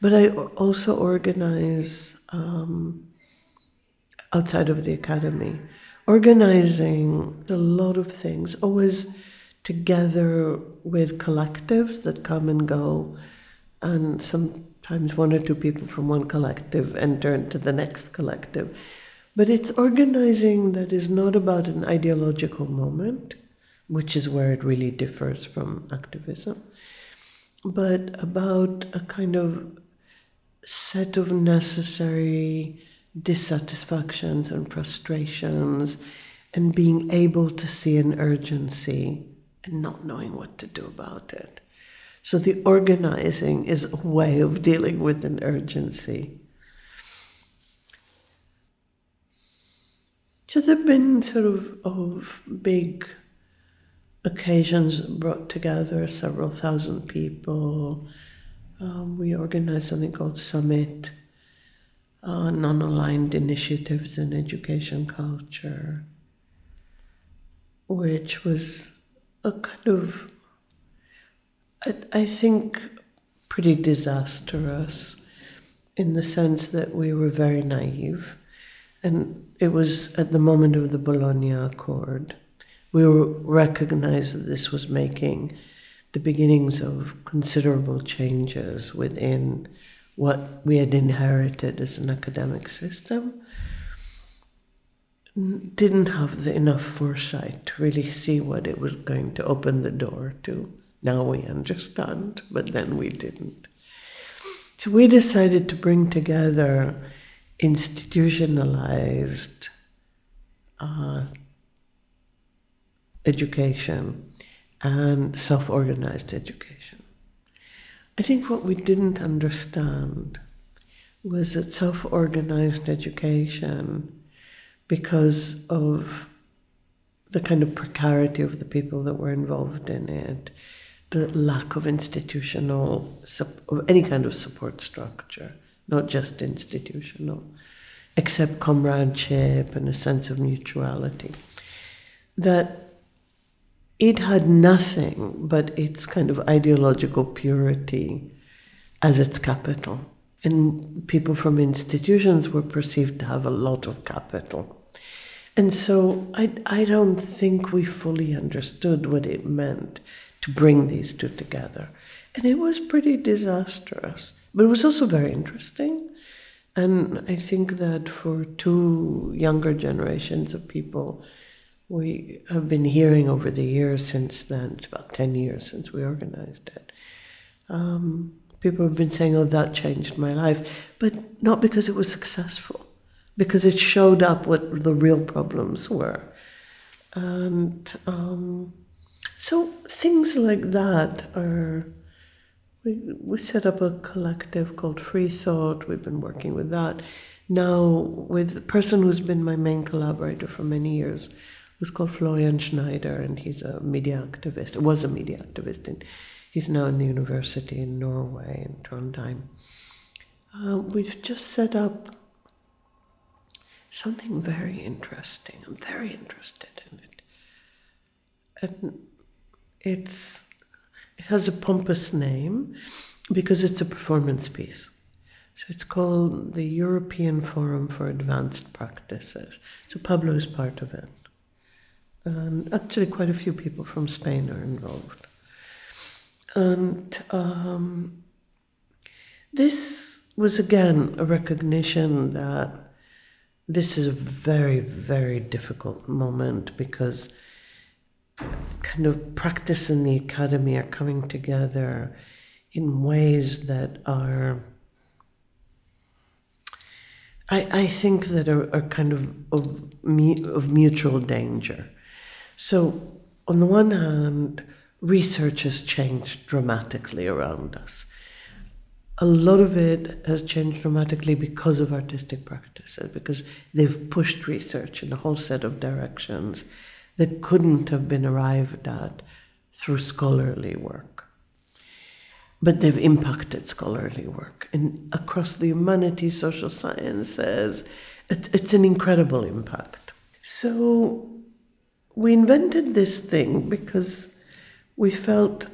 But I also organize um, outside of the academy, organizing a lot of things, always together with collectives that come and go, and sometimes one or two people from one collective enter into the next collective. But it's organizing that is not about an ideological moment, which is where it really differs from activism, but about a kind of set of necessary dissatisfactions and frustrations and being able to see an urgency and not knowing what to do about it. So the organizing is a way of dealing with an urgency. So there have been sort of, of big occasions brought together several thousand people. Um, we organized something called Summit, uh, non aligned initiatives in education culture, which was a kind of, I, I think, pretty disastrous in the sense that we were very naive. And it was at the moment of the Bologna Accord. We recognized that this was making the beginnings of considerable changes within what we had inherited as an academic system. Didn't have the enough foresight to really see what it was going to open the door to. Now we understand, but then we didn't. So we decided to bring together institutionalized uh, education and self organized education. I think what we didn't understand was that self organized education, because of the kind of precarity of the people that were involved in it, the lack of institutional, of any kind of support structure, not just institutional, except comradeship and a sense of mutuality, that it had nothing but its kind of ideological purity as its capital. And people from institutions were perceived to have a lot of capital. And so I, I don't think we fully understood what it meant to bring these two together. And it was pretty disastrous, but it was also very interesting. And I think that for two younger generations of people, we have been hearing over the years since then, it's about 10 years since we organized it. Um, people have been saying, oh, that changed my life, but not because it was successful, because it showed up what the real problems were. And um, so things like that are. We, we set up a collective called Free Thought. We've been working with that. Now, with the person who's been my main collaborator for many years, who's called Florian Schneider, and he's a media activist, was a media activist, and he's now in the university in Norway, in Trondheim. Uh, we've just set up something very interesting. I'm very interested in it. And it's, it has a pompous name because it's a performance piece. So it's called the European Forum for Advanced Practices. So Pablo is part of it. And actually, quite a few people from Spain are involved. And um, this was again a recognition that this is a very, very difficult moment because kind of practice and the academy are coming together in ways that are I, I think that are, are kind of of, of mutual danger. So, on the one hand, research has changed dramatically around us. A lot of it has changed dramatically because of artistic practices, because they've pushed research in a whole set of directions that couldn't have been arrived at through scholarly work. But they've impacted scholarly work. And across the humanities, social sciences, it, it's an incredible impact. So we invented this thing because we felt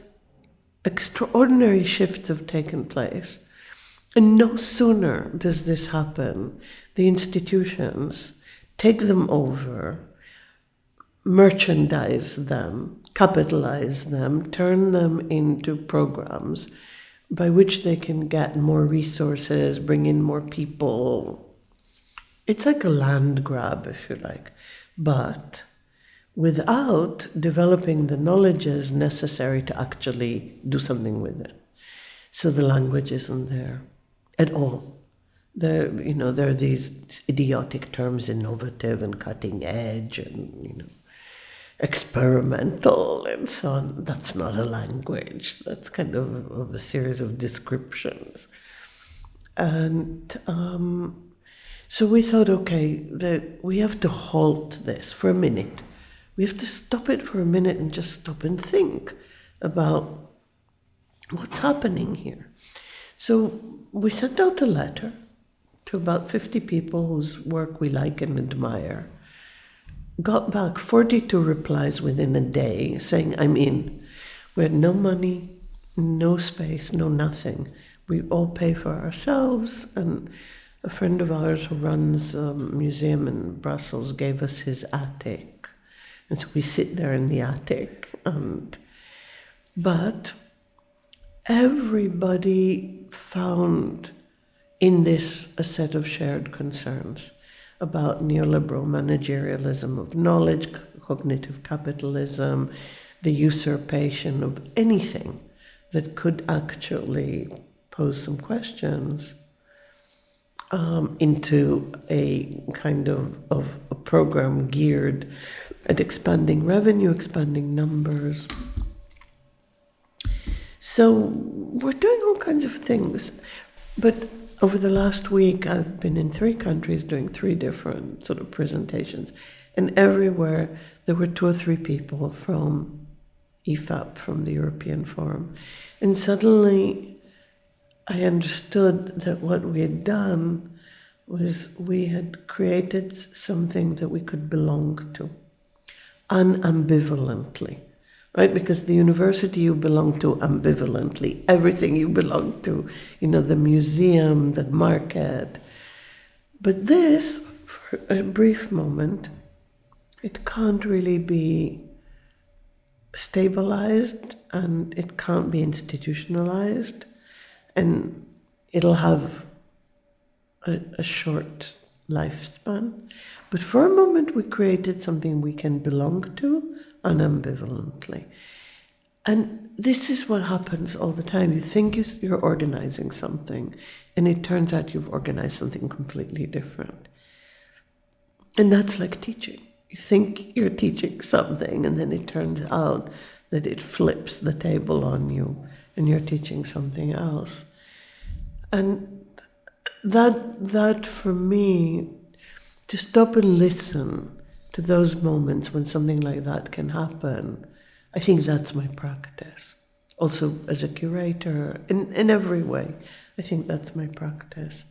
extraordinary shifts have taken place. And no sooner does this happen, the institutions take them over, merchandise them, capitalize them, turn them into programs by which they can get more resources, bring in more people. It's like a land grab, if you like, but without developing the knowledges necessary to actually do something with it. So the language isn't there at all. There, you know, there are these idiotic terms, innovative and cutting edge, and you know, experimental and so on. That's not a language. That's kind of, of a series of descriptions. And um, so we thought, okay, that we have to halt this for a minute. We have to stop it for a minute and just stop and think about what's happening here. So we sent out a letter to about 50 people whose work we like and admire got back 42 replies within a day saying, I'm in. We had no money, no space, no nothing. We all pay for ourselves. And a friend of ours who runs a museum in Brussels gave us his attic. And so we sit there in the attic. And, but everybody found in this a set of shared concerns about neoliberal managerialism of knowledge, cognitive capitalism, the usurpation of anything that could actually pose some questions um, into a kind of, of a program geared at expanding revenue, expanding numbers. So we're doing all kinds of things, but over the last week, I've been in three countries doing three different sort of presentations, and everywhere there were two or three people from EFAP, from the European Forum. And suddenly I understood that what we had done was we had created something that we could belong to unambivalently right? Because the university you belong to ambivalently, everything you belong to, you know, the museum, the market. But this, for a brief moment, it can't really be stabilized and it can't be institutionalized and it'll have a, a short lifespan. But for a moment, we created something we can belong to unambivalently. And this is what happens all the time. You think you're organizing something, and it turns out you've organized something completely different. And that's like teaching. You think you're teaching something, and then it turns out that it flips the table on you, and you're teaching something else. And that, that for me, to stop and listen to those moments when something like that can happen, I think that's my practice. Also, as a curator, in, in every way, I think that's my practice.